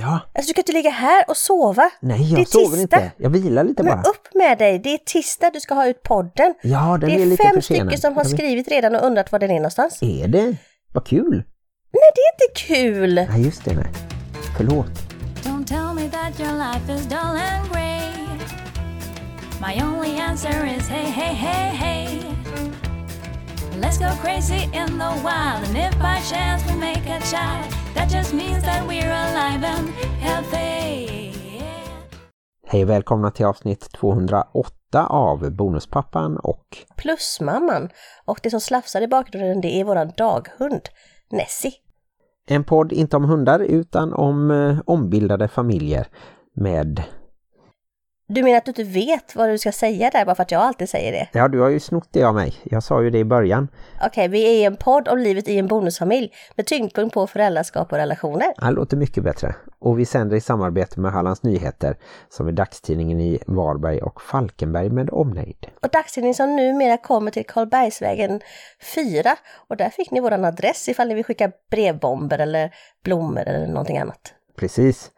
Ja. Alltså du kan inte ligga här och sova. Nej, Det är jag sover tisdag. inte. Jag vilar lite Men bara. upp med dig, det är tisdag du ska ha ut podden. Ja, den det är, är lite fem försenad. stycken som har skrivit redan och undrat var den är någonstans. Är det? Vad kul! Nej, det är inte kul! Nej, just det. Nej. Förlåt. Don't tell me that your life is dull and grey. My only answer is hey, hey, hey, hey. Let's go crazy in the wild, and if by chance we make a child, that just means that we're alive and healthy. Hej och välkomna till avsnitt 208 av Bonuspappan och Plusmamman. Och det som slafsar i bakgrunden det är våran daghund, Nessie. en podd inte om hundar utan om eh, ombildade familjer med... Du menar att du inte vet vad du ska säga där bara för att jag alltid säger det? Ja, du har ju snott det av mig. Jag sa ju det i början. Okej, vi är en podd om livet i en bonusfamilj med tyngdpunkt på föräldraskap och relationer. Det låter mycket bättre. Och vi sänder i samarbete med Hallands Nyheter som är dagstidningen i Varberg och Falkenberg med omnejd. Och dagstidning som numera kommer till Karlbergsvägen 4. Och där fick ni våran adress ifall ni vill skicka brevbomber eller blommor eller någonting annat. Precis.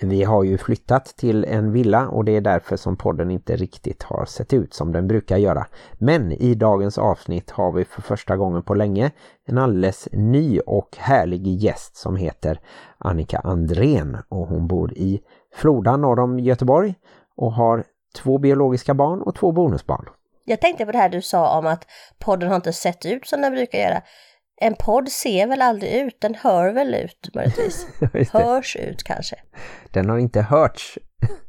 Vi har ju flyttat till en villa och det är därför som podden inte riktigt har sett ut som den brukar göra. Men i dagens avsnitt har vi för första gången på länge en alldeles ny och härlig gäst som heter Annika Andrén och hon bor i Floda norr om Göteborg och har två biologiska barn och två bonusbarn. Jag tänkte på det här du sa om att podden har inte sett ut som den brukar göra. En podd ser väl aldrig ut, den hör väl ut möjligtvis. Hörs ut kanske. Den har inte hörts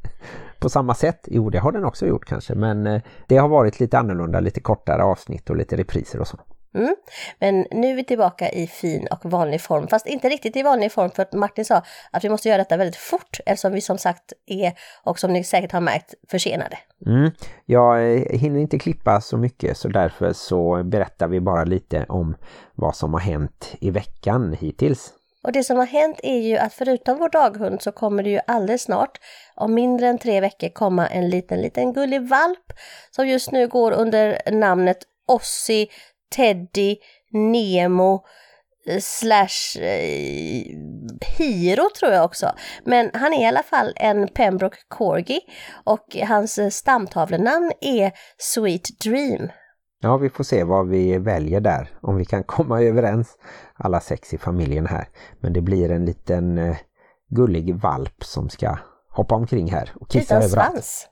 på samma sätt. Jo, det har den också gjort kanske. Men eh, det har varit lite annorlunda, lite kortare avsnitt och lite repriser och så. Mm. Men nu är vi tillbaka i fin och vanlig form, fast inte riktigt i vanlig form för att Martin sa att vi måste göra detta väldigt fort eftersom vi som sagt är, och som ni säkert har märkt, försenade. Mm. Jag eh, hinner inte klippa så mycket så därför så berättar vi bara lite om vad som har hänt i veckan hittills. Och det som har hänt är ju att förutom vår daghund så kommer det ju alldeles snart, om mindre än tre veckor, komma en liten, liten gullig valp som just nu går under namnet Ossi, Teddy, Nemo eh, slash eh, Hiro tror jag också. Men han är i alla fall en Pembroke Corgi och hans eh, stamtavlenamn är Sweet Dream. Ja, vi får se vad vi väljer där. Om vi kan komma överens alla sex i familjen här. Men det blir en liten eh, gullig valp som ska hoppa omkring här och kissa Utan överallt. svans.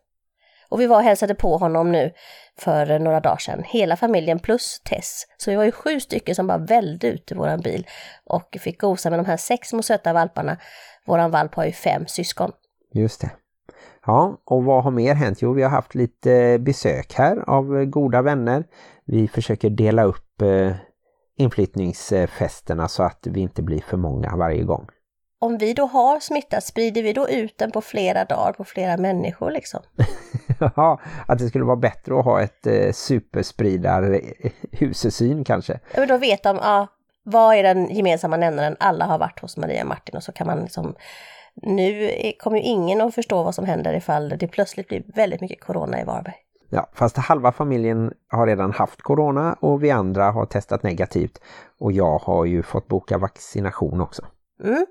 Och vi var och hälsade på honom nu för några dagar sedan. Hela familjen plus Tess. Så vi var ju sju stycken som bara välde ut i våran bil och fick gosa med de här sex små söta valparna. Våran valp har ju fem syskon. Just det. Ja, och vad har mer hänt? Jo, vi har haft lite besök här av goda vänner. Vi försöker dela upp eh, inflyttningsfesterna så att vi inte blir för många varje gång. Om vi då har smittat, sprider vi då ut den på flera dagar på flera människor liksom? Ja, att det skulle vara bättre att ha ett eh, superspridar husesyn kanske. Ja, men då vet de, ja, vad är den gemensamma nämnaren? Alla har varit hos Maria och Martin och så kan man liksom nu kommer ju ingen att förstå vad som händer ifall det plötsligt blir väldigt mycket corona i Varberg. Ja, fast halva familjen har redan haft corona och vi andra har testat negativt. Och jag har ju fått boka vaccination också. Mm.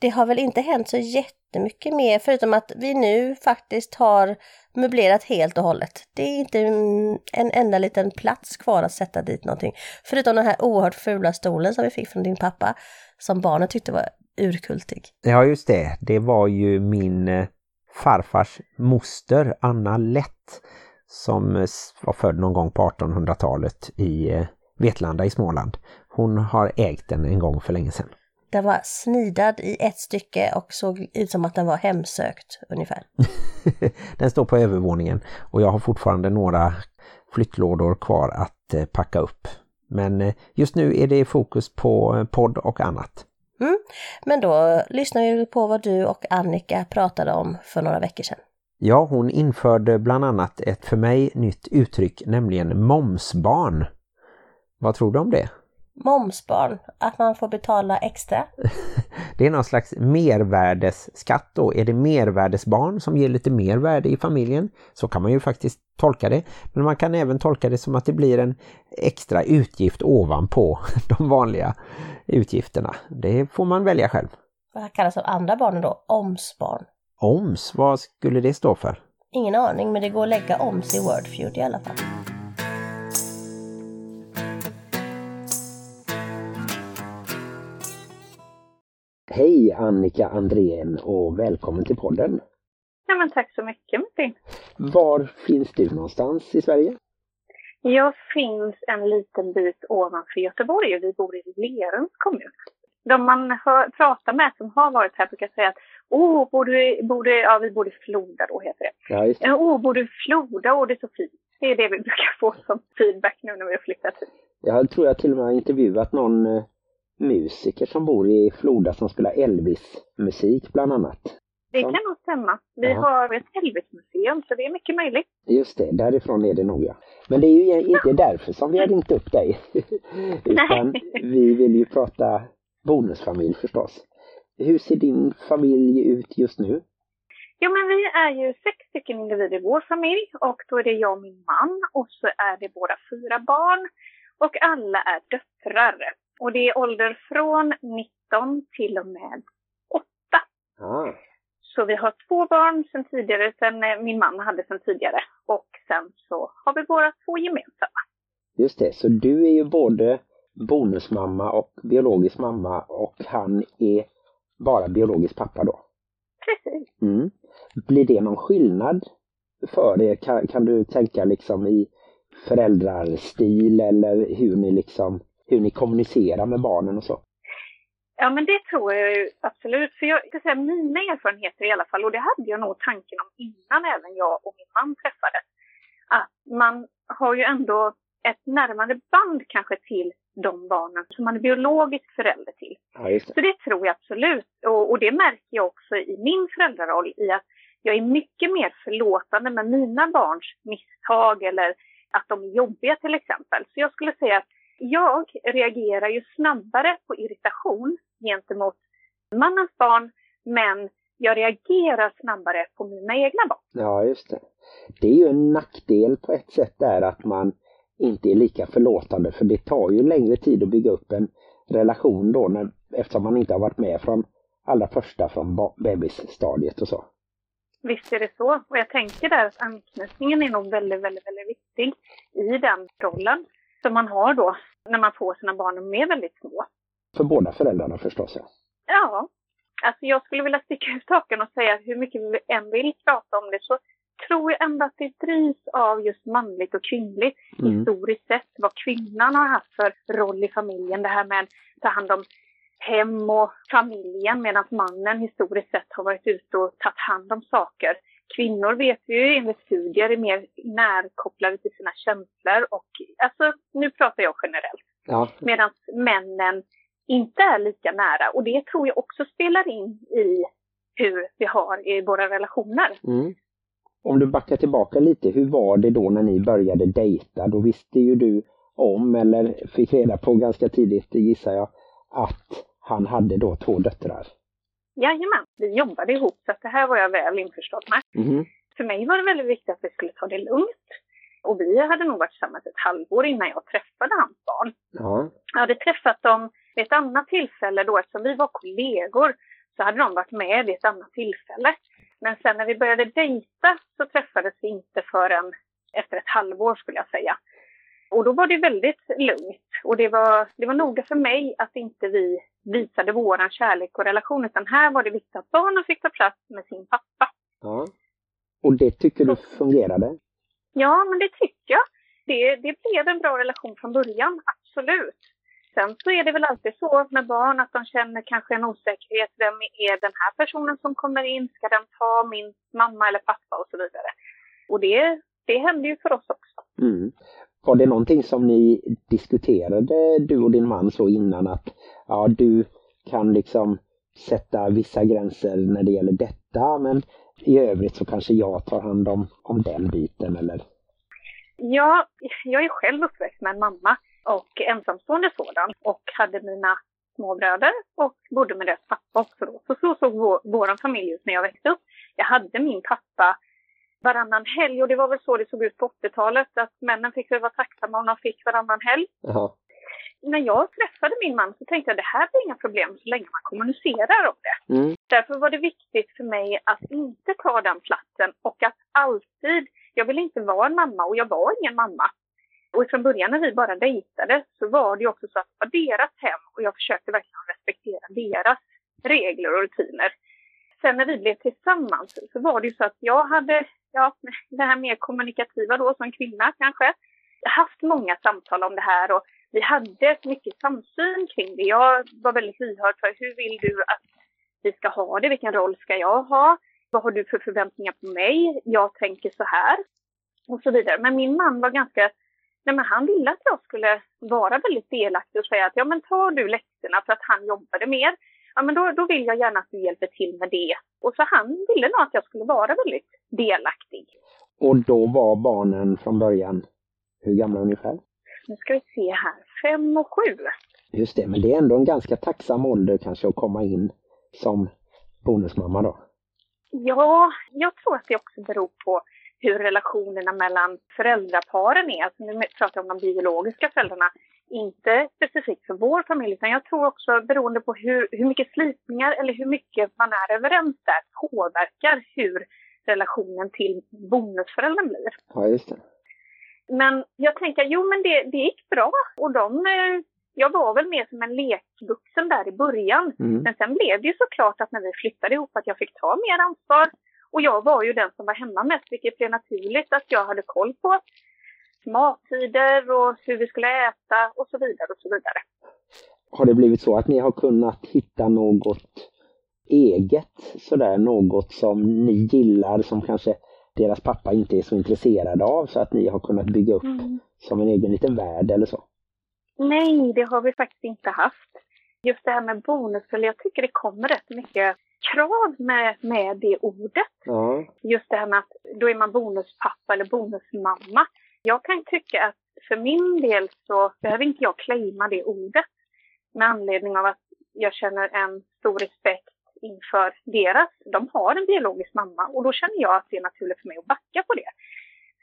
Det har väl inte hänt så jättemycket mer förutom att vi nu faktiskt har möblerat helt och hållet. Det är inte en, en enda liten plats kvar att sätta dit någonting. Förutom den här oerhört fula stolen som vi fick från din pappa som barnen tyckte var urkultig. Ja just det, det var ju min eh, farfars moster Anna Lätt som eh, var född någon gång på 1800-talet i eh, Vetlanda i Småland. Hon har ägt den en gång för länge sedan. Den var snidad i ett stycke och såg ut som att den var hemsökt ungefär. den står på övervåningen och jag har fortfarande några flyttlådor kvar att eh, packa upp. Men eh, just nu är det fokus på eh, podd och annat. Mm. Men då lyssnar vi på vad du och Annika pratade om för några veckor sedan. Ja, hon införde bland annat ett för mig nytt uttryck, nämligen momsbarn. Vad tror du om det? Momsbarn, att man får betala extra. Det är någon slags mervärdesskatt då. Är det mervärdesbarn som ger lite mer värde i familjen? Så kan man ju faktiskt tolka det. Men man kan även tolka det som att det blir en extra utgift ovanpå de vanliga utgifterna. Det får man välja själv. Vad kallas de andra barnen då? Omsbarn. OMS, vad skulle det stå för? Ingen aning, men det går att lägga oms i Wordfeud i alla fall. Hej Annika Andrén och välkommen till podden. Ja, men tack så mycket Martin. Var finns du någonstans i Sverige? Jag finns en liten bit ovanför Göteborg vi bor i Lerums kommun. De man hör, pratar med som har varit här brukar säga att åh, bor du, bor du, ja vi bor i Floda då heter det. Ja, just det. Åh, bor du i Floda? Åh, det är så fint. Det är det vi brukar få som feedback nu när vi har flyttat hit. Jag tror jag till och med har intervjuat någon eh, musiker som bor i Floda som spelar Elvis-musik bland annat. Det kan nog stämma. Vi Ja. har ett Elvis-museum så det är mycket möjligt. Just det, därifrån är det nog ja. Men det är ju inte därför som vi har ringt upp dig. Utan Nej. vi vill ju prata bonusfamilj förstås. Hur ser din familj ut just nu? Jo, men vi är ju sex stycken individer i vår familj och då är det jag och min man och så är det våra fyra barn och alla är döttrar. Och det är ålder från 19 till och med 8. Ah, Så vi har två barn sen tidigare, sen eh, min man hade sen tidigare och sen så har vi våra två gemensamma. just det, så du är ju både bonusmamma och biologisk mamma och han är bara biologisk pappa då. Precis. Mm. Blir det någon skillnad för er? Kan, kan du tänka liksom i föräldrarstil eller hur ni liksom hur ni kommunicerar med barnen och så? Ja, men det tror jag ju absolut. För jag ska säga mina erfarenheter i alla fall, och det hade jag nog tanken om innan även jag och min man träffades. Att man har ju ändå ett närmande band kanske till de barnen som man är biologisk förälder till. Ja, det. Så det tror jag absolut. Och, och det märker jag också i min föräldraroll i att jag är mycket mer förlåtande med mina barns misstag eller att de är jobbiga till exempel. Så jag skulle säga att jag reagerar ju snabbare på irritation gentemot mannens barn, men jag reagerar snabbare på mina egna barn. Ja, just det. Det är ju en nackdel på ett sätt där att man inte är lika förlåtande för det tar ju längre tid att bygga upp en relation då när, eftersom man inte har varit med från allra första från bebisstadiet och så. Visst är det så. Och jag tänker där att anknytningen är nog väldigt, väldigt, väldigt viktig i den rollen som man har då när man får sina barn de är väldigt små. För båda föräldrarna förstås. Ja. Ja, alltså jag skulle vilja sticka ut hakan och säga hur mycket vi än vill prata om det så tror jag ändå att det drivs av just manligt och kvinnligt Mm. historiskt sett. Vad kvinnan har haft för roll i familjen. Det här med att ta hand om hem och familjen medan mannen historiskt sett har varit ute och tagit hand om saker. Kvinnor vet vi ju enligt studier är mer närkopplade till sina känslor och alltså nu pratar jag generellt Ja, medan männen inte är lika nära. Och det tror jag också spelar in i hur vi har i våra relationer. Mm. Om du backar tillbaka lite, hur var det då när ni började dejta? Då visste ju du om, eller fick reda på ganska tidigt gissar jag, att han hade då två döttrar. Jajamän, vi jobbade ihop så att det här var jag väl införstådd med. Mhm. För mig var det väldigt viktigt att vi skulle ta det lugnt. Och vi hade nog varit tillsammans ett halvår innan jag träffade hans barn. Ja, Jag hade träffat dem vid ett annat tillfälle då, eftersom vi var kollegor, så hade de varit med vid ett annat tillfälle. Men sen när vi började dejta så träffades vi inte förrän efter ett halvår skulle jag säga. Och då var det väldigt lugnt. Och det var, det var noga för mig att inte vi visade våran kärlek och relation, utan här var det viktigt att barnen fick ta plats med sin pappa. ja. Och det tycker du fungerade? Ja, men det tycker jag. Det, det blev en bra relation från början, absolut. Sen så är det väl alltid så med barn att de känner kanske en osäkerhet. Vem är den här personen som kommer in? Ska den ta min mamma eller pappa och så vidare? Och det, det händer ju för oss också. Mm. Var det någonting som ni diskuterade, du och din man, så innan att ja, du kan liksom sätta vissa gränser när det gäller detta, men i övrigt så kanske jag tar hand om, om den biten eller? Ja, jag är själv uppväxt med en mamma och ensamstående sådan och hade mina småbröder och bodde med deras pappa också då. Så så såg vår, vår familj ut när jag växte upp. Jag hade min pappa varannan helg och det var väl så det såg ut på 80-talet att männen fick väl vara tacksamma om de fick varannan helg. Jaha. när jag träffade min man så tänkte jag det här blir inga problem så länge man kommunicerar om det. Mm. Därför var det viktigt för mig att inte ta den platsen och att alltid, jag ville inte vara en mamma och jag var ingen mamma. Och från början när vi bara dejtade så var det ju också så att det var deras hem och jag försökte verkligen respektera deras regler och rutiner. Sen när vi blev tillsammans så var det ju så att jag hade, ja, det här mer kommunikativa då som kvinna kanske, Jag har haft många samtal om det här och vi hade mycket samsyn kring det. Jag var väldigt lyhörd för hur vill du att vi ska ha det? Vilken roll ska jag ha? Vad har du för förväntningar på mig? Jag tänker så här. Och så vidare. Men min man var ganska Nej, men han ville att jag skulle vara väldigt delaktig och säga att ja men tar du läxorna för att han jobbade mer, ja men då, då vill jag gärna att du hjälper till med det. Och så han ville nog att jag skulle vara väldigt delaktig. Och då var barnen från början hur gamla ungefär? Nu ska vi se här, fem och sju. Just det, men det är ändå en ganska tacksam ålder kanske att komma in som bonusmamma då? Ja, jag tror att det också beror på hur relationerna mellan föräldraparen är. Alltså nu pratar jag om de biologiska föräldrarna, inte specifikt för vår familj, utan jag tror också beroende på hur, hur mycket slitningar eller hur mycket man är överens där påverkar hur relationen till bonusföräldern blir. Ja, just det. Men jag tänker, jo men det, det gick bra och de eh, jag var väl mer som en lekvuxen där i början. Mm. Men sen blev det ju såklart att när vi flyttade ihop att jag fick ta mer ansvar. Och jag var ju den som var hemma mest, vilket blev naturligt att jag hade koll på mattider och hur vi skulle äta och så vidare och så vidare. Har det blivit så att ni har kunnat hitta något eget sådär, något som ni gillar som kanske deras pappa inte är så intresserad av så att ni har kunnat bygga upp mm. som en egen liten värld eller så? Nej, det har vi faktiskt inte haft. Just det här med bonusfölj, jag tycker det kommer rätt mycket krav med, med det ordet. Ja. Just det här med att då är man bonuspappa eller bonusmamma. Jag kan tycka att för min del så behöver inte jag claima det ordet med anledning av att jag känner en stor respekt inför deras. De har en biologisk mamma och då känner jag att det är naturligt för mig att backa på det.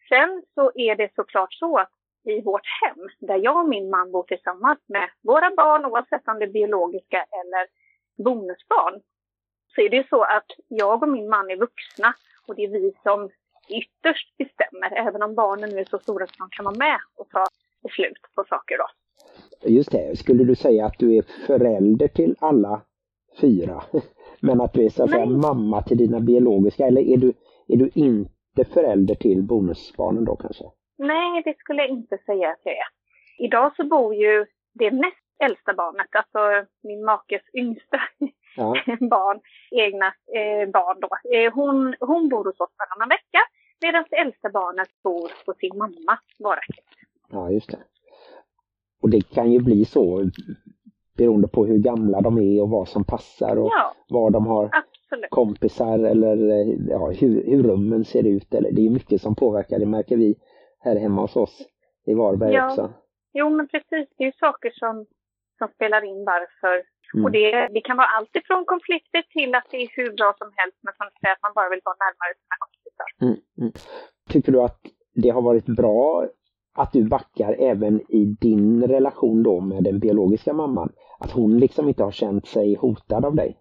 Sen så är det såklart så att i vårt hem, där jag och min man bor tillsammans med våra barn, oavsett om det är biologiska eller bonusbarn, så är det så att jag och min man är vuxna och det är vi som ytterst bestämmer, även om barnen nu är så stora att de kan vara med och ta beslut på saker då. Just det, skulle du säga att du är förälder till alla fyra? Men att du är så att säga mamma till dina biologiska, eller är du, är du inte förälder till bonusbarnen då kanske? Nej, det skulle jag inte säga att jag är. Idag så bor ju det näst äldsta barnet, alltså min makes yngsta ja. barn, egna eh, barn då. Eh, hon, hon bor hos oss varannan vecka medan det äldsta barnet bor hos sin mamma varaktigt. Ja, just det. Och det kan ju bli så beroende på hur gamla de är och vad som passar och ja, var de har absolut. kompisar eller ja, hur, hur rummen ser ut. Eller, det är mycket som påverkar, det märker vi här hemma hos oss i Varberg ja. också. Jo, men precis. Det är ju saker som, som spelar in varför. Mm. Och det, det kan vara allt ifrån konflikter till att det är hur bra som helst, men som säger, att man bara vill vara närmare sina kompisar. Mm, mm. Tycker du att det har varit bra att du backar även i din relation då med den biologiska mamman? Att hon liksom inte har känt sig hotad av dig?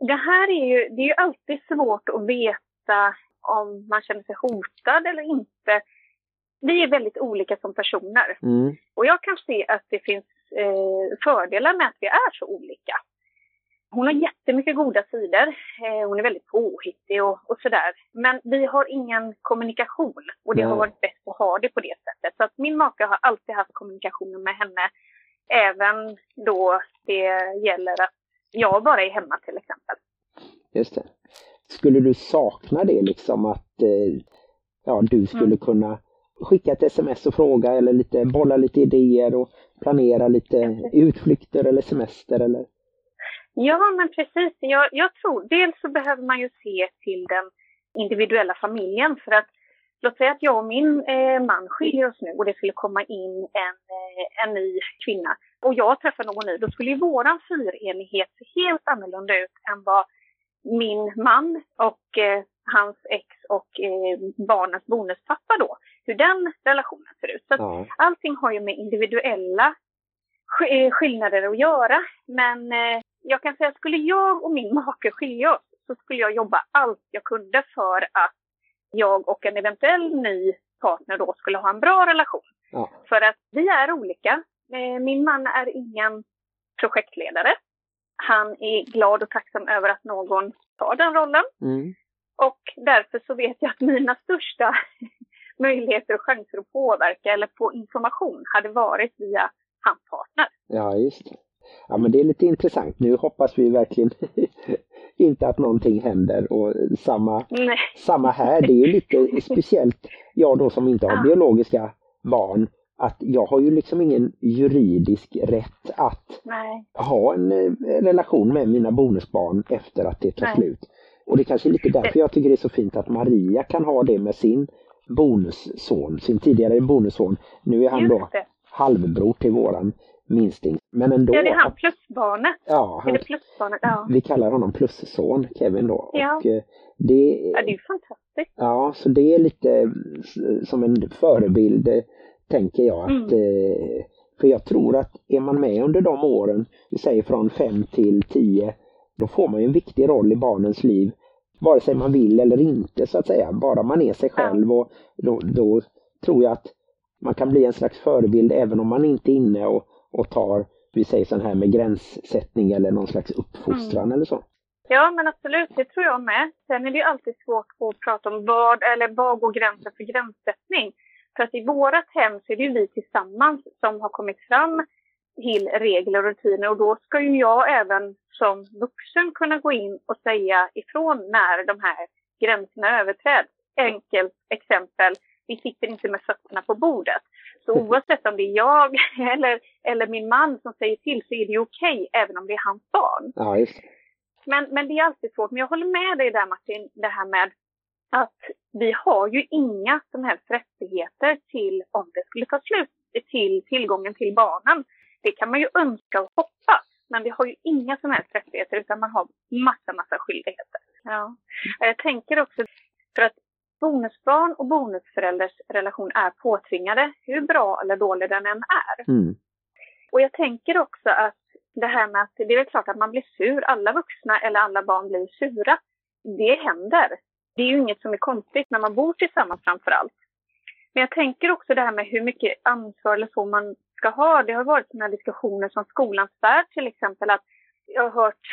Det här är ju, det är ju alltid svårt att veta om man känner sig hotad eller inte vi är väldigt olika som personer. Mm. Och jag kan se att det finns eh, fördelar med att vi är så olika. Hon har jättemycket goda sidor. Eh, hon är väldigt påhittig och, och sådär. Men vi har ingen kommunikation och det Nej. har varit bäst att ha det på det sättet. Så att min maka har alltid haft kommunikation med henne. Även då det gäller att jag bara är hemma till exempel. Just det. Skulle du sakna det liksom att eh, ja, du skulle mm. kunna skicka ett sms och fråga eller lite, bolla lite idéer och planera lite utflykter eller semester eller? Ja, men precis. Jag, jag tror dels så behöver man ju se till den individuella familjen för att låt säga att jag och min eh, man skiljer oss nu och det skulle komma in en, eh, en ny kvinna och jag träffar någon ny, då skulle ju våran fyrenighet se helt annorlunda ut än vad min man och eh, hans ex och eh, barnens bonuspappa då, hur den relationen ser ut. Så ja. allting har ju med individuella eh, skillnader att göra. Men eh, jag kan säga, skulle jag och min make skilja oss så skulle jag jobba allt jag kunde för att jag och en eventuell ny partner då skulle ha en bra relation. Ja. För att vi är olika. Eh, Min man är ingen projektledare. Han är glad och tacksam över att någon tar den rollen. Mm. Och därför så vet jag att mina största möjligheter och chanser att påverka eller få information hade varit via hans partner. Ja, just det. Ja, men det är lite intressant. Nu hoppas vi verkligen inte att någonting händer och samma, Nej. samma här. Det är ju lite speciellt, jag då som inte har biologiska barn, att jag har ju liksom ingen juridisk rätt att Nej. ha en eh, relation med mina bonusbarn efter att det tar Nej. slut. Och det kanske är lite därför jag tycker det är så fint att Maria kan ha det med sin bonusson, sin tidigare bonusson. Nu är han då halvbror till våran minsting. Men ändå. Ja, det är han plusbarnet. ja, Är han, det plusbarnet? Ja. vi kallar honom plusson, Kevin då. Ja. Och, eh, det, ja, det är ju fantastiskt. Ja, så det är lite s- som en förebild, eh, tänker jag. att Mm. eh, För jag tror att är man med under de åren, vi säger från 5 till 10, då får man ju en viktig roll i barnens liv. Vare sig man vill eller inte så att säga, bara man är sig själv. Och då, då tror jag att man kan bli en slags förebild även om man inte är inne och, och tar, vi säger sån här med gränssättning eller någon slags uppfostran Mm. eller så. Ja, men absolut, det tror jag med. Sen är det ju alltid svårt att prata om vad, eller vad går gränsen för gränssättning? För att i vårat hem så är det ju vi tillsammans som har kommit fram till regler och rutiner och då ska ju jag även som vuxen kunna gå in och säga ifrån när de här gränserna överträds. Enkelt exempel, vi sitter inte med fötterna på bordet. Så oavsett om det är jag eller, eller min man som säger till så är det okej även om det är hans barn. Ja, just. Men, men det är alltid svårt. Men jag håller med dig där Martin, det här med att vi har ju inga som helst rättigheter till, om det skulle ta slut, till tillgången till barnen. Det kan man ju önska och hoppas. Men vi har ju inga som helst rättigheter utan man har massa, massa skyldigheter. Ja. Jag tänker också, för att bonusbarn och bonusförälders relation är påtvingade, hur bra eller dålig den än är. Mm. Och jag tänker också att det här med att det är klart att man blir sur. Alla vuxna eller alla barn blir sura. Det händer. Det är ju inget som är konstigt när man bor tillsammans framför allt. Men jag tänker också det här med hur mycket ansvar eller så man ska ha. Det har varit sådana diskussioner som skolans värld till exempel. att Jag har hört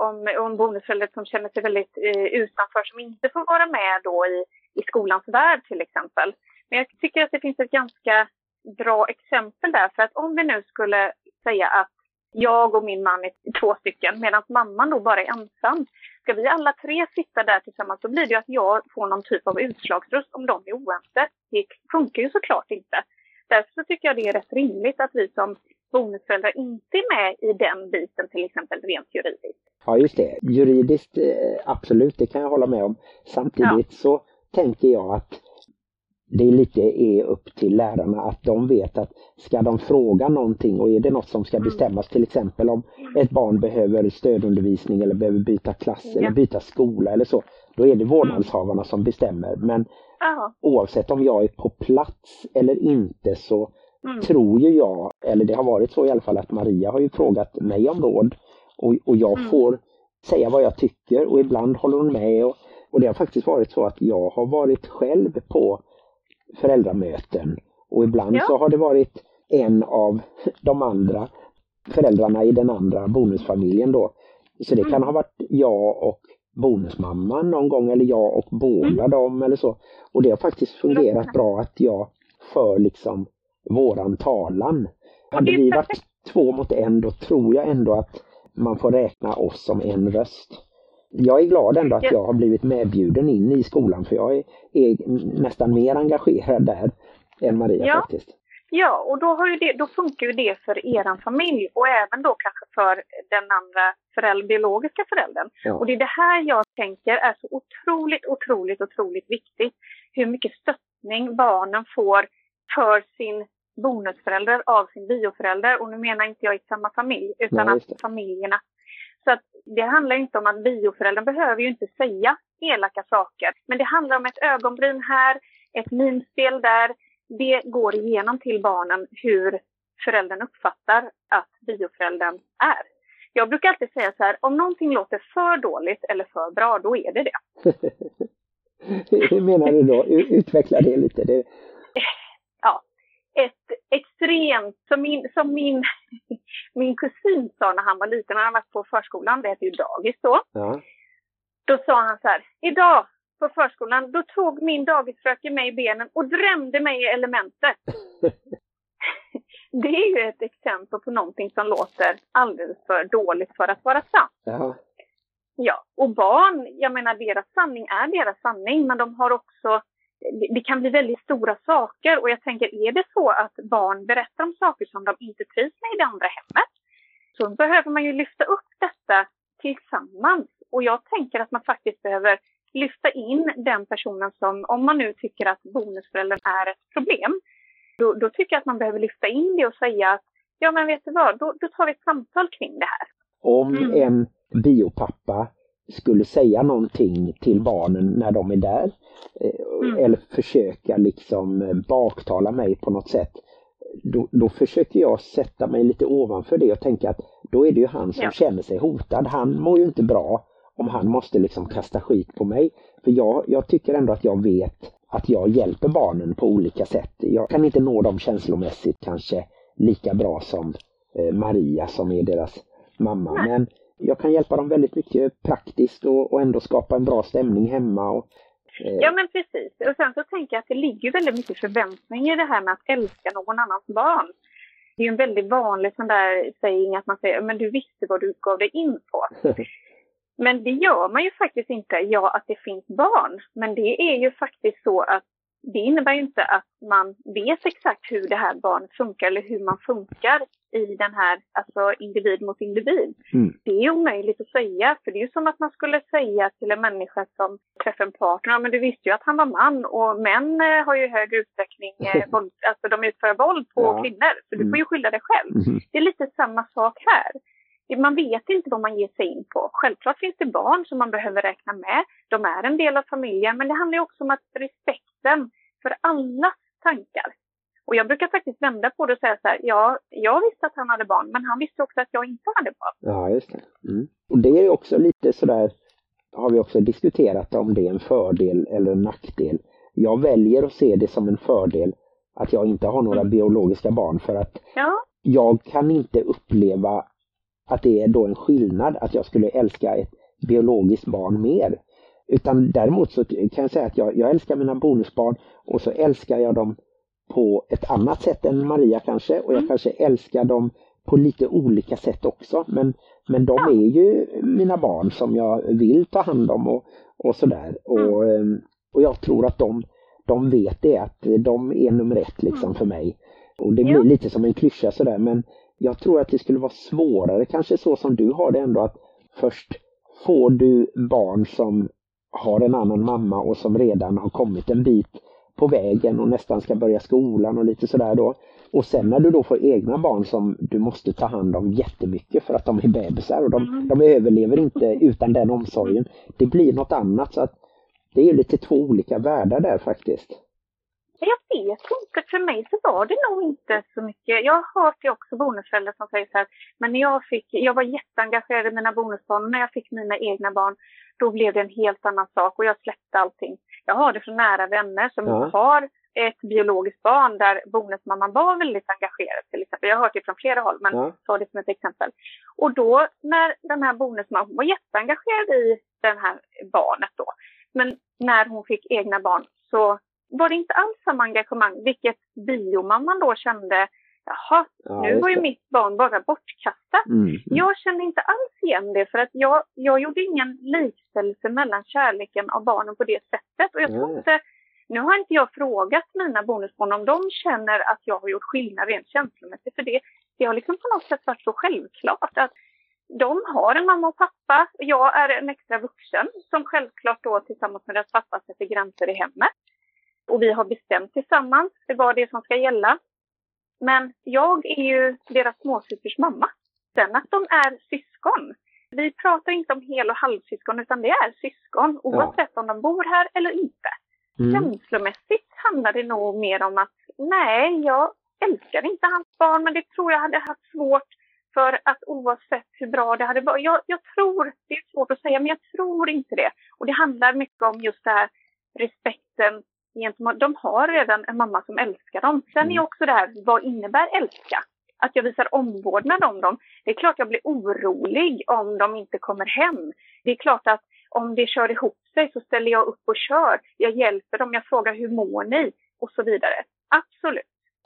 om, om bonusföräldrar som känner sig väldigt eh, utanför som inte får vara med då i, i skolans värld till exempel. Men jag tycker att det finns ett ganska bra exempel där. För att om vi nu skulle säga att jag och min man är två stycken medan mamman då bara är ensam. Ska vi alla tre sitta där tillsammans så blir det ju att jag får någon typ av utslagsröst om de är oense. Det funkar ju såklart inte. Därför så tycker jag det är rätt rimligt att vi som bonusföräldrar inte är med i den biten till exempel rent juridiskt. Ja, just det. Juridiskt, eh, absolut, det kan jag hålla med om. Samtidigt så tänker jag att det är lite är upp till lärarna att de vet att ska de fråga någonting och är det något som ska bestämmas, till exempel om ett barn behöver stödundervisning eller behöver byta klass Ja. eller byta skola eller så, då är det vårdnadshavarna som bestämmer. Men Ja. oavsett om jag är på plats eller inte så Mm. tror ju jag, eller det har varit så i alla fall, att Maria har ju frågat mig om råd och, och jag Mm. får säga vad jag tycker och ibland håller hon med och, och det har faktiskt varit så att jag har varit själv på föräldramöten och ibland Ja. så har det varit en av de andra föräldrarna i den andra bonusfamiljen då. Så det kan Mm. ha varit jag och bonusmamman någon gång eller jag och båda Mm. dem eller så. Och det har faktiskt fungerat bra att jag för liksom våran talan. Hade vi varit två mot en då tror jag ändå att man får räkna oss som en röst. Jag är glad ändå att Ja. jag har blivit medbjuden in i skolan för jag är, är nästan mer engagerad där än Maria Ja. faktiskt. Ja, och då, det, då funkar ju det för eran familj och även då kanske för den andra föräldern, biologiska föräldern. Ja. Och det är det här jag tänker är så otroligt, otroligt, otroligt viktigt. Hur mycket stöttning barnen får för sin bonusförälder av sin bioförälder. Och nu menar inte jag i samma familj, utan Nej, att familjerna. Så att det handlar inte om att bioföräldern behöver ju inte säga elaka saker. Men det handlar om ett ögonbryn här, ett minspel där. Det går igenom till barnen hur föräldern uppfattar att bioföräldern är. Jag brukar alltid säga så här, om någonting låter för dåligt eller för bra, då är det det. Hur menar du då? Utveckla det lite. Det... Ett extremt, som min, som min, min kusin sa när han var liten, när han var på förskolan, det heter ju dagis då. Ja. Då sa han så här, idag på förskolan, då tog min dagisfröken mig i benen och drämde mig i elementet. det är ju ett exempel på någonting som låter alldeles för dåligt för att vara sant. Ja. Ja, och barn, jag menar deras sanning är deras sanning, men de har också, det kan bli väldigt stora saker och jag tänker, är det så att barn berättar om saker som de inte trivs med i det andra hemmet, så behöver man ju lyfta upp detta tillsammans. Och jag tänker att man faktiskt behöver lyfta in den personen som, om man nu tycker att bonusföräldern är ett problem, då, då, tycker jag att man behöver lyfta in det och säga att ja men vet du vad, då, då tar vi ett samtal kring det här. Om mm. en biopappa skulle säga någonting till barnen när de är där eh, mm. eller försöka liksom eh, baktala mig på något sätt då, då, försöker jag sätta mig lite ovanför det och tänka att då är det ju han som ja. känner sig hotad. Han mår ju inte bra om han måste liksom kasta skit på mig. För jag, jag tycker ändå att jag vet att jag hjälper barnen på olika sätt. Jag kan inte nå dem känslomässigt kanske lika bra som eh, Maria som är deras mamma. Men jag kan hjälpa dem väldigt mycket praktiskt och, och ändå skapa en bra stämning hemma. Och, eh... Ja men precis. Och sen så tänker jag att det ligger väldigt mycket förväntning i det här med att älska någon annans barn. Det är ju en väldigt vanlig sån där saying att man säger men du visste vad du gav dig in på. Men det gör man ju faktiskt inte, ja att det finns barn. Men det är ju faktiskt så att det innebär ju inte att man vet exakt hur det här barnet funkar eller hur man funkar i den här, alltså individ mot individ. Mm. Det är omöjligt att säga, för det är ju som att man skulle säga till en människa som träffar en partner, men du visste ju att han var man och män eh, har ju i högre utsträckning, eh, våld, alltså de utför våld på ja. kvinnor, så du får ju mm. skylla dig själv. Mm. Det är lite samma sak här man vet inte vad man ger sig in på. Självklart finns det barn som man behöver räkna med. De är en del av familjen, men det handlar också om att respekten för alla tankar. Och jag brukar faktiskt vända på det och säga så här, ja, jag visste att han hade barn, men han visste också att jag inte hade barn. Ja, just det. Mm. Och det är också lite sådär, har vi också diskuterat om det är en fördel eller en nackdel. Jag väljer att se det som en fördel att jag inte har några mm. biologiska barn för att ja. jag kan inte uppleva att det är då en skillnad att jag skulle älska ett biologiskt barn mer. Utan däremot så kan jag säga att jag, jag älskar mina bonusbarn och så älskar jag dem på ett annat sätt än Maria kanske och jag mm. kanske älskar dem på lite olika sätt också. Men, men de är ju mina barn som jag vill ta hand om och, och sådär. Och, mm. ehm, och jag tror att de, de vet det, att de är nummer ett liksom mm. för mig. Och det blir lite som en klyscha sådär men jag tror att det skulle vara svårare, kanske så som du har det ändå, att först får du barn som har en annan mamma och som redan har kommit en bit på vägen och nästan ska börja skolan och lite sådär då. Och sen när du då får egna barn som du måste ta hand om jättemycket för att de är bebisar och de, mm. de överlever inte utan den omsorgen. Det blir något annat så att det är lite två olika världar där faktiskt. Jag vet inte, för mig så var det nog inte så mycket. Jag har hört det också bonusföräldrar som säger så här, men när jag fick, jag var jätteengagerad i mina bonusbarn när jag fick mina egna barn, då blev det en helt annan sak och jag släppte allting. Jag har det från nära vänner som ja. har ett biologiskt barn där bonusmamman var väldigt engagerad till exempel. Jag har hört det från flera håll, men ja. ta det som ett exempel. Och då när den här bonusmamman var jätteengagerad i det här barnet då, men när hon fick egna barn så var det inte alls samma engagemang, vilket biomamman då kände, jaha, ja, nu var ju mitt barn bara bortkastat. Mm, mm. Jag kände inte alls igen det för att jag, jag gjorde ingen likställelse mellan kärleken av barnen på det sättet. Och jag tror inte, nu har inte jag frågat mina bonusbarn om de känner att jag har gjort skillnad rent känslomässigt, för det, det har liksom på något sätt varit så självklart att de har en mamma och pappa. Jag är en extra vuxen som självklart då tillsammans med deras pappa sätter gränser i hemmet. Och vi har bestämt tillsammans vad det är som ska gälla. Men jag är ju deras småsysters mamma. Sen att de är syskon. Vi pratar inte om hel och halvsyskon utan det är syskon oavsett ja. om de bor här eller inte. Mm. Känslomässigt handlar det nog mer om att nej, jag, älskade inte hans barn, men det tror jag hade haft svårt för att oavsett hur bra det hade varit. Jag, jag tror, det är svårt att säga, men jag tror inte det. Och det handlar mycket om just det här respekten gentemot, de har redan en mamma som älskar dem. Sen är Mm. också det här, vad innebär älska? Att jag visar omvårdnad om dem. Det är klart jag blir orolig om de inte kommer hem. Det är klart att om det kör ihop sig så ställer jag upp och kör. Jag hjälper dem, jag frågar hur mår ni? Och så vidare. Absolut.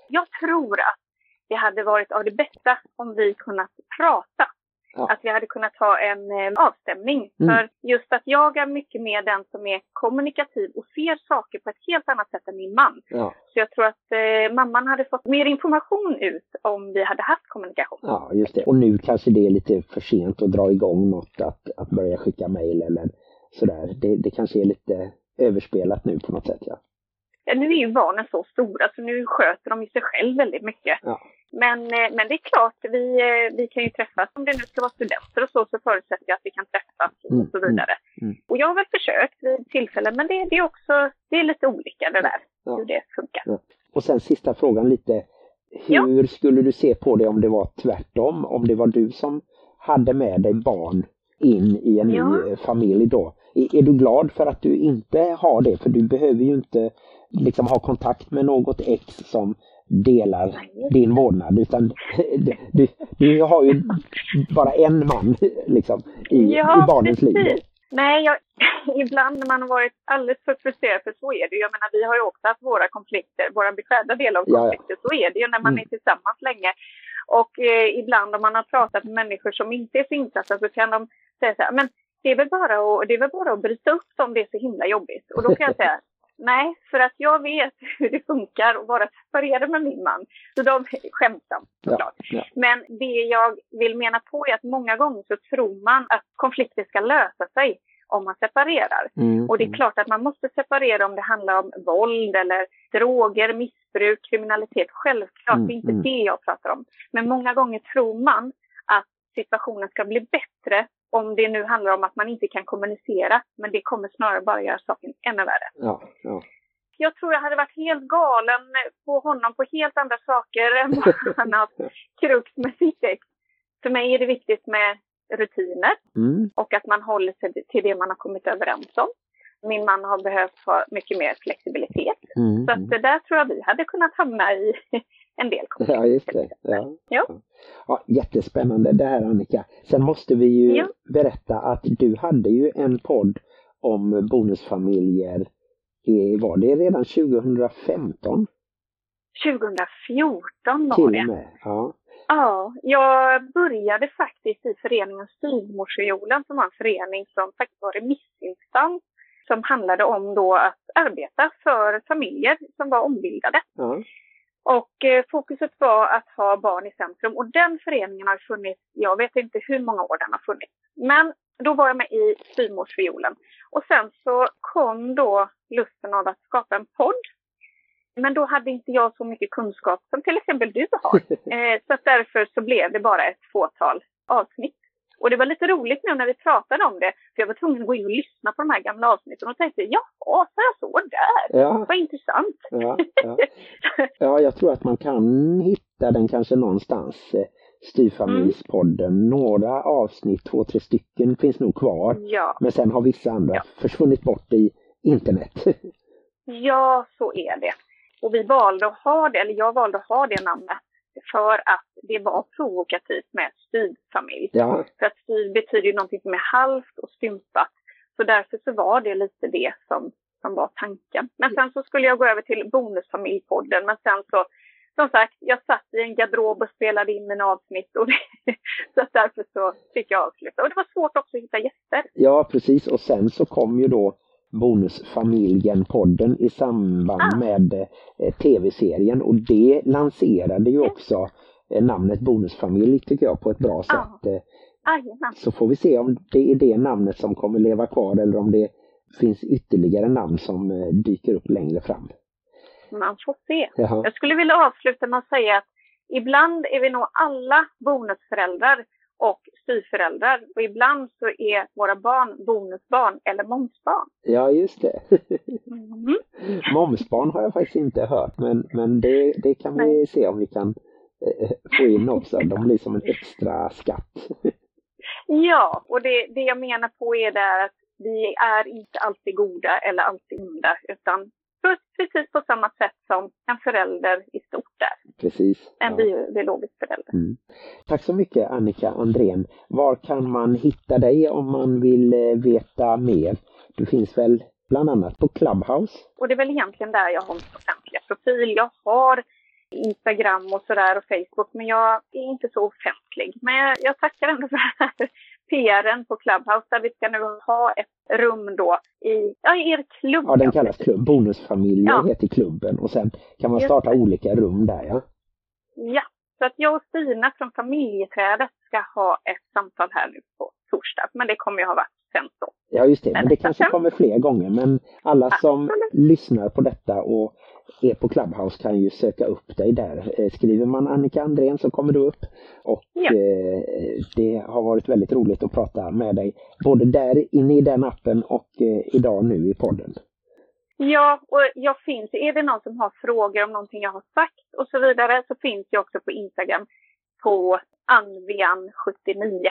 Jag tror att det hade varit av det bästa om vi kunnat prata. Ja. Att vi hade kunnat ha en eh, avstämning. Mm. För just att jag är mycket mer den som är kommunikativ och ser saker på ett helt annat sätt än min man. Ja, Så jag tror att eh, mamman hade fått mer information ut om vi hade haft kommunikation. ja, just det. Och nu kanske det är lite för sent att dra igång något, att, att börja skicka mejl eller sådär. Det, det kanske är lite överspelat nu på något sätt, ja. Ja, nu är ju barnen så stora så nu sköter de ju sig själv väldigt mycket. Ja. Men, eh, men det är klart, vi, eh, vi kan ju träffas. Om det nu ska vara studenter och så, så förutsätter jag att vi kan träffas Mm, och så vidare. mm, mm. Och jag har väl försökt vid tillfällen, men det, det är också det är lite olika det där, Ja. hur det funkar. Ja. Och sen sista frågan lite. Hur skulle du se på det om det var tvärtom? Om det var du som hade med dig barn in i en ny familj då? Är, är du glad för att du inte har det? För du behöver ju inte liksom ha kontakt med något ex som delar din vårdnad utan du, du, du har ju bara en man liksom i, i barnens liv. precis. Nej, jag, ibland när man har varit alldeles för frustrerad, för så är det. Jag menar, vi har ju också haft våra konflikter, våra beskärda delar av Ja, ja. konflikter. Så är det ju när man Mm. är tillsammans länge. Och eh, ibland om man har pratat med människor som inte är så insatta så kan de säga så här, men det är väl bara att, det är väl bara att bryta upp om det är så himla jobbigt. Och då kan jag säga, nej, för att jag vet hur det funkar att vara separerad med min man. Så de skämtsamt såklart. Ja, ja. Men det jag vill mena på är att många gånger så tror man att konflikter ska lösa sig om man separerar. Mm, Och det är klart att man måste separera om det handlar om våld eller droger, missbruk, kriminalitet. Självklart, Mm, det är inte mm. det jag pratar om. Men många gånger tror man att situationen ska bli bättre om det nu handlar om att man inte kan kommunicera. Men det kommer snarare bara göra saken ännu värre. ja, ja. Jag tror jag hade varit helt galen på honom på helt andra saker än vad han har krux med sitt ex. För mig är det viktigt med rutiner Mm, och att man håller sig till det man har kommit överens om. Min man har behövt ha mycket mer flexibilitet. mm, Så att det där tror jag vi hade kunnat hamna i en del konflikter. Ja, just det. Ja. Ja. Ja, jättespännande det här Annika. Sen måste vi ju Ja. berätta att du hade ju en podd om bonusfamiljer. Var det redan 2015 2014 var till det. Ja. Ja, jag började faktiskt i föreningen Styvmorsviolen som var en förening som faktiskt var remissinstans som handlade om då att arbeta för familjer som var ombildade. ja. Och eh, fokuset var att ha barn i centrum och den föreningen har funnits, jag vet inte hur många år den har funnits. Men då var jag med i Styvmorsviolen. Och sen så kom då lusten av att skapa en podd. Men då hade inte jag så mycket kunskap som till exempel du har. Eh, så därför så blev det bara ett fåtal avsnitt. Och det var lite roligt nu när vi pratade om det, för jag var tvungen att gå in och lyssna på de här gamla avsnitten och tänkte, ja, så jag så där. Ja, Vad intressant. ja, ja. ja, jag tror att man kan hitta den kanske någonstans. eh, Styvfamiljspodden. Några avsnitt, två, tre stycken finns nog kvar. Ja. Men sen har vissa andra Ja. försvunnit bort i internet. Ja, så är det. Och vi valde att ha det, eller jag valde att ha det namnet för att det var provokativt med styvfamilj. ja, För att styv betyder ju någonting som är halvt och stympat. Så därför så var det lite det som, som var tanken. Men sen så skulle jag gå över till Bonusfamiljpodden, men sen så som sagt, jag satt i en garderob och spelade in mina avsnitt och det, så därför så fick jag avsluta. Och det var svårt också att hitta gäster. ja, precis. Och sen så kom ju då Bonusfamiljen-podden i samband Ah. med eh, tv-serien och det lanserade ju också eh, namnet Bonusfamilj tycker jag på ett bra sätt. Ja. Eh, Jajamän. Så får vi se om det är det namnet som kommer leva kvar eller om det finns ytterligare namn som eh, dyker upp längre fram. Man får se. Jaha. Jag skulle vilja avsluta med att säga att ibland är vi nog alla bonusföräldrar och styvföräldrar. Och ibland så är våra barn bonusbarn eller momsbarn. Ja, just det. Mm. Momsbarn har jag faktiskt inte hört, men, men det, det kan vi Nej. se om vi kan eh, få in också. De blir som en extra skatt. Ja, och det, det jag menar på är där att vi är inte alltid goda eller alltid onda, utan precis på samma sätt som en förälder i stort är. Precis. En Ja. bio- biologisk förälder. Mm. Tack så mycket Annika Andrén. Var kan man hitta dig om man vill eh, veta mer? Du finns väl bland annat på Clubhouse? Och det är väl egentligen där jag har min offentliga profil. Jag har Instagram och sådär och Facebook, men jag är inte så offentlig. Men jag, jag tackar ändå för den här PRen på Clubhouse där vi ska nu ha ett rum då i, ja, i er klubb. Ja, den kallas klubb. Bonusfamiljer Ja. heter klubben och sen kan man starta det. olika rum där ja. Ja, så att jag och Stina från familjeträdet ska ha ett samtal här nu på torsdag. Men det kommer ju ha varit sen så. Ja just det, men det kanske kommer fler gånger. Men alla som Absolut. lyssnar på detta och är på Clubhouse kan ju söka upp dig där. Eh, Skriver man Annika Andrén så kommer du upp. Och Ja. eh, det har varit väldigt roligt att prata med dig. Både där inne i den appen och eh, idag nu i podden. Ja, och jag finns, är det någon som har frågor om någonting jag har sagt och så vidare så finns jag också på Instagram på Anvian79.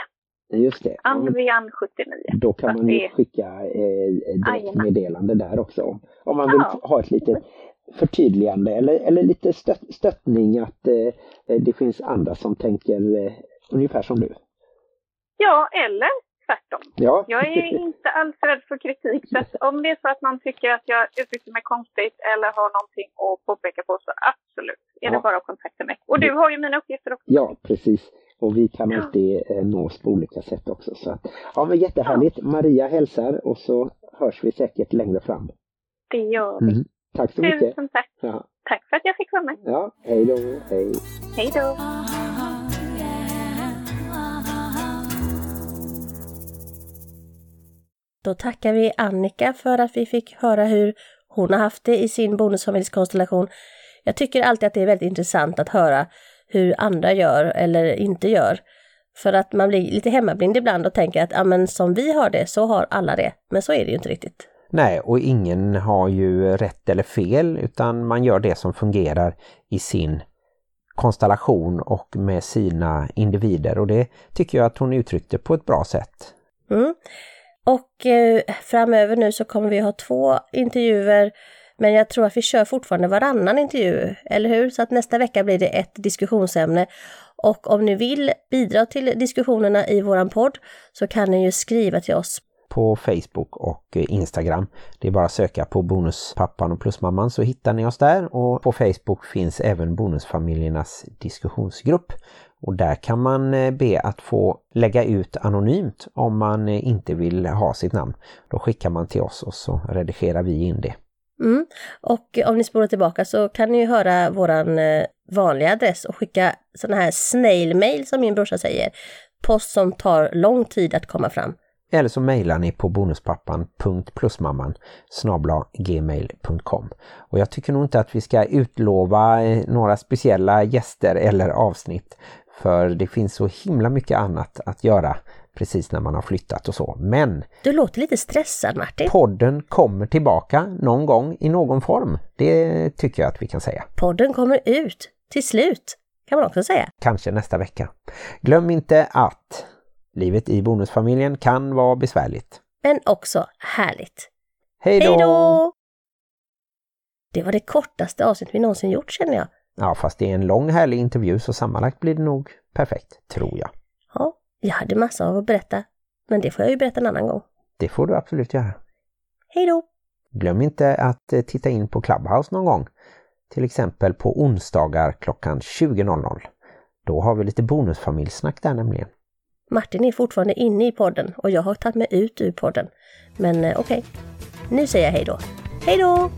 Just det. Ja, men Anvian79. Då kan man det- skicka eh, direktmeddelande där också. Om, om man vill Ja. ha ett litet förtydligande eller, eller lite stött, stöttning att eh, det finns andra som tänker eh, ungefär som du. Ja, eller tvärtom. Ja. Jag är inte alls rädd för kritik. Så om det är så att man tycker att jag uttrycker mig konstigt eller har någonting att påpeka på så absolut, är Ja. det bara att kontakta mig. Och du har ju mina uppgifter också. Ja, precis. Och vi kan Ja. alltid eh, nås på olika sätt också. Så att, ja, men jättehärligt. Maria hälsar och så hörs vi säkert längre fram. Det gör vi. Mm. Tack så mycket. Tusen tack. Ja, Tack för att jag fick vara med. ja hej då. Hej. Hej då. Då tackar vi Annika för att vi fick höra hur hon har haft det i sin bonusfamiljskonstellation. Jag tycker alltid att det är väldigt intressant att höra hur andra gör eller inte gör. För att man blir lite hemmablind ibland och tänker att ja, men som vi har det så har alla det. Men så är det ju inte riktigt. Nej, och ingen har ju rätt eller fel utan man gör det som fungerar i sin konstellation och med sina individer och det tycker jag att hon uttryckte på ett bra sätt. Mm. Och eh, framöver nu så kommer vi ha två intervjuer men jag tror att vi kör fortfarande varannan intervju, eller hur? Så att nästa vecka blir det ett diskussionsämne. Och om ni vill bidra till diskussionerna i våran podd så kan ni ju skriva till oss På Facebook och eh, Instagram. Det är bara att söka på Bonuspappan och Plusmamman så hittar ni oss där och på Facebook finns även Bonusfamiljernas diskussionsgrupp. Och där kan man eh, be att få lägga ut anonymt om man eh, inte vill ha sitt namn. Då skickar man till oss och så redigerar vi in det. Mm. Och om ni spolar tillbaka så kan ni ju höra våran eh, vanliga adress och skicka sådana här snail mail som min brorsa säger. Post som tar lång tid att komma fram. Eller så mejlar ni på bonuspappan.plusmamman gmail.com Och jag tycker nog inte att vi ska utlova några speciella gäster eller avsnitt för det finns så himla mycket annat att göra precis när man har flyttat och så. Men Du låter lite stressad Martin. podden kommer tillbaka någon gång i någon form. Det tycker jag att vi kan säga. Podden kommer ut till slut, kan man också säga. Kanske nästa vecka. Glöm inte att livet i bonusfamiljen kan vara besvärligt. Men också härligt. Hej då! Det var det kortaste avsnitt vi någonsin gjort känner jag. Ja, fast det är en lång härlig intervju så sammanlagt blir det nog perfekt, tror jag. Ja, jag hade massa av att berätta. Men det får jag ju berätta en annan gång. Det får du absolut göra. Hej då! Glöm inte att eh, titta in på Clubhouse någon gång. Till exempel på onsdagar klockan 20.00. Då har vi lite bonusfamiljsnack där nämligen. Martin är fortfarande inne i podden och jag har tagit mig ut ur podden. Men eh, okej, nu säger jag hej då. Hej då!